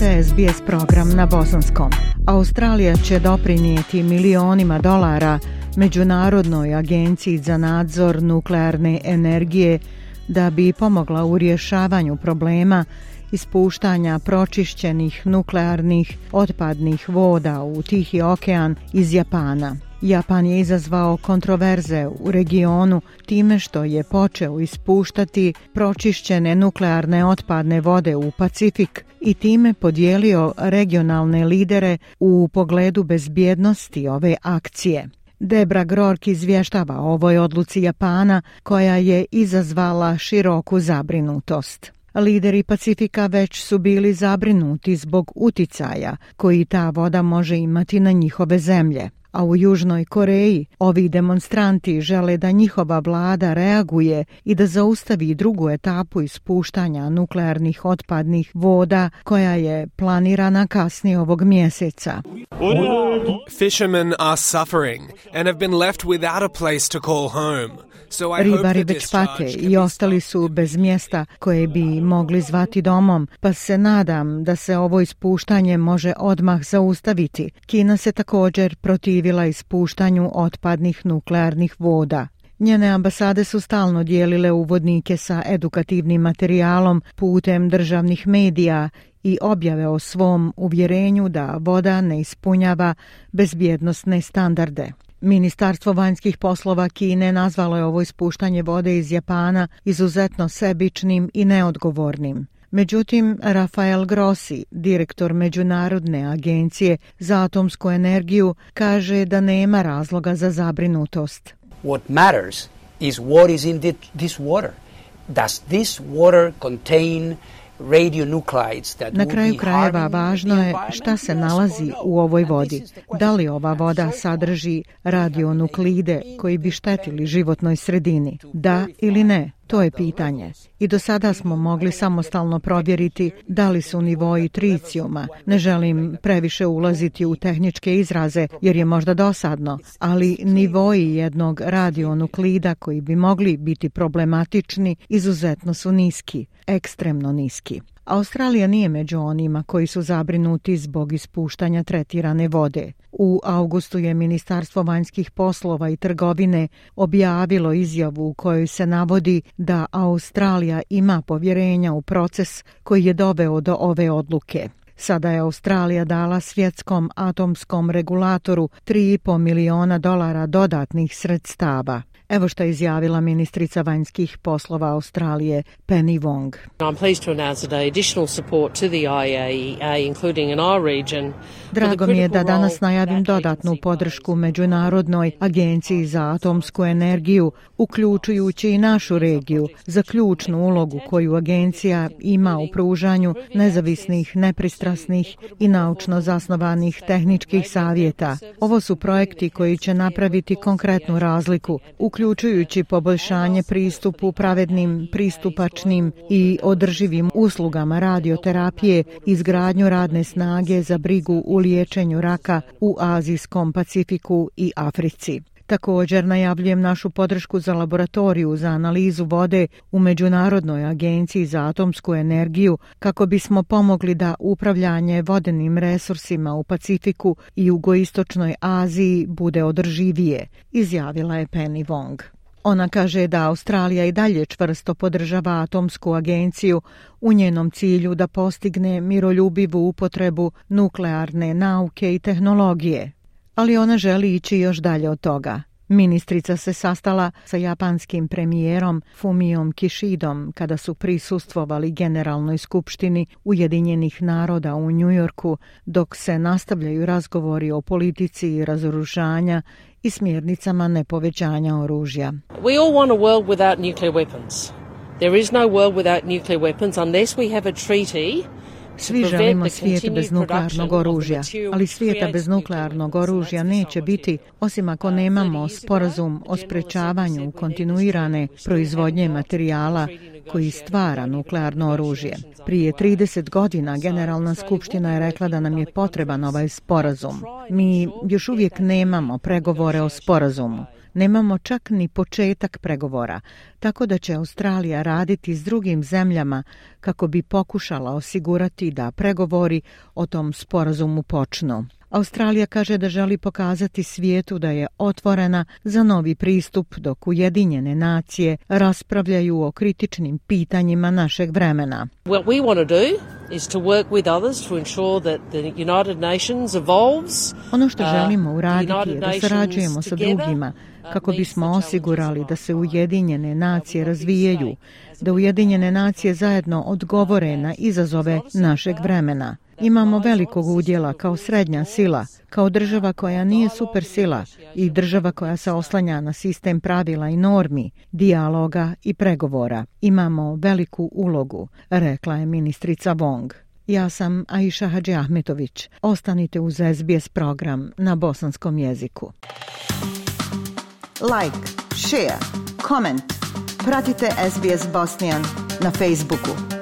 Slušate SBS program na bosanskom. Australija će doprinijeti milionima dolara Međunarodnoj agenciji za nadzor nuklearne energije da bi pomogla u rješavanju problema ispuštanja pročišćenih nuklearnih otpadnih voda u Tihi okean iz Japana. Japan je izazvao kontroverze u regionu time što je počeo ispuštati pročišćene nuklearne otpadne vode u Pacifik i time podijelio regionalne lidere u pogledu bezbjednosti ove akcije. Debra Grork izvještava o ovoj odluci Japana koja je izazvala široku zabrinutost. Lideri Pacifika već su bili zabrinuti zbog uticaja koji ta voda može imati na njihove zemlje a u Južnoj Koreji ovi demonstranti žele da njihova vlada reaguje i da zaustavi drugu etapu ispuštanja nuklearnih otpadnih voda koja je planirana kasnije ovog mjeseca. Fishermen are suffering and have been left without a place to call home. Ribari već pate i ostali su bez mjesta koje bi mogli zvati domom, pa se nadam da se ovo ispuštanje može odmah zaustaviti. Kina se također protivila ispuštanju otpadnih nuklearnih voda. Njene ambasade su stalno dijelile uvodnike sa edukativnim materijalom putem državnih medija i objave o svom uvjerenju da voda ne ispunjava bezbjednostne standarde. Ministarstvo vanjskih poslova Kine nazvalo je ovo ispuštanje vode iz Japana izuzetno sebičnim i neodgovornim. Međutim, Rafael Grossi, direktor Međunarodne agencije za atomsku energiju, kaže da nema razloga za zabrinutost. What matters is what is in this water. Does this water contain Na kraju krajeva važno je šta se nalazi u ovoj vodi. Da li ova voda sadrži radionuklide koji bi štetili životnoj sredini? Da ili ne? To je pitanje. I do sada smo mogli samostalno provjeriti da li su nivoji tricijuma. Ne želim previše ulaziti u tehničke izraze jer je možda dosadno, ali nivoji jednog radionuklida koji bi mogli biti problematični izuzetno su niski, ekstremno niski. Australija nije među onima koji su zabrinuti zbog ispuštanja tretirane vode. U augustu je Ministarstvo vanjskih poslova i trgovine objavilo izjavu u kojoj se navodi da Australija ima povjerenja u proces koji je doveo do ove odluke. Sada je Australija dala svjetskom atomskom regulatoru 3,5 miliona dolara dodatnih sredstava. Evo što je izjavila ministrica vanjskih poslova Australije Penny Wong. I'm pleased to announce today additional support to the IAEA including in our region. Drago mi je da danas najavim dodatnu podršku Međunarodnoj agenciji za atomsku energiju, uključujući i našu regiju, za ključnu ulogu koju agencija ima u pružanju nezavisnih, nepristrasnih i naučno zasnovanih tehničkih savjeta. Ovo su projekti koji će napraviti konkretnu razliku, uključujući uključujući poboljšanje pristupu pravednim, pristupačnim i održivim uslugama radioterapije, izgradnju radne snage za brigu u liječenju raka u Azijskom Pacifiku i Africi. Također najavljujem našu podršku za laboratoriju za analizu vode u Međunarodnoj agenciji za atomsku energiju kako bismo pomogli da upravljanje vodenim resursima u Pacifiku i jugoistočnoj Aziji bude održivije, izjavila je Penny Wong. Ona kaže da Australija i dalje čvrsto podržava atomsku agenciju u njenom cilju da postigne miroljubivu upotrebu nuklearne nauke i tehnologije, ali ona želi ići još dalje od toga. Ministrica se sastala sa japanskim premijerom Fumijom Kishidom kada su prisustvovali Generalnoj skupštini Ujedinjenih naroda u Njujorku, dok se nastavljaju razgovori o politici i razoružanja i smjernicama nepovećanja oružja. We all want a world without nuclear weapons. There is no world without nuclear weapons unless we have a treaty Svi želimo svijet bez nuklearnog oružja, ali svijeta bez nuklearnog oružja neće biti osim ako nemamo sporazum o sprečavanju kontinuirane proizvodnje materijala koji stvara nuklearno oružje. Prije 30 godina Generalna skupština je rekla da nam je potreban ovaj sporazum. Mi još uvijek nemamo pregovore o sporazumu. Nemamo čak ni početak pregovora, tako da će Australija raditi s drugim zemljama kako bi pokušala osigurati da pregovori o tom sporazumu počnu. Australija kaže da želi pokazati svijetu da je otvorena za novi pristup dok Ujedinjene nacije raspravljaju o kritičnim pitanjima našeg vremena. What we want to do is to work with others to ensure that the United Nations evolves. Ono što uh, želimo uraditi je da sarađujemo sa drugima kako bismo osigurali da se Ujedinjene nacije razvijaju, da Ujedinjene nacije zajedno odgovore na izazove našeg vremena. Imamo velikog udjela kao srednja sila, kao država koja nije supersila i država koja se oslanja na sistem pravila i normi, dijaloga i pregovora. Imamo veliku ulogu, rekla je ministrica Wong. Ja sam Aisha Hadži Ahmetović. Ostanite uz SBS program na bosanskom jeziku. Like, share, comment. Pratite SBS Bosnian na Facebooku.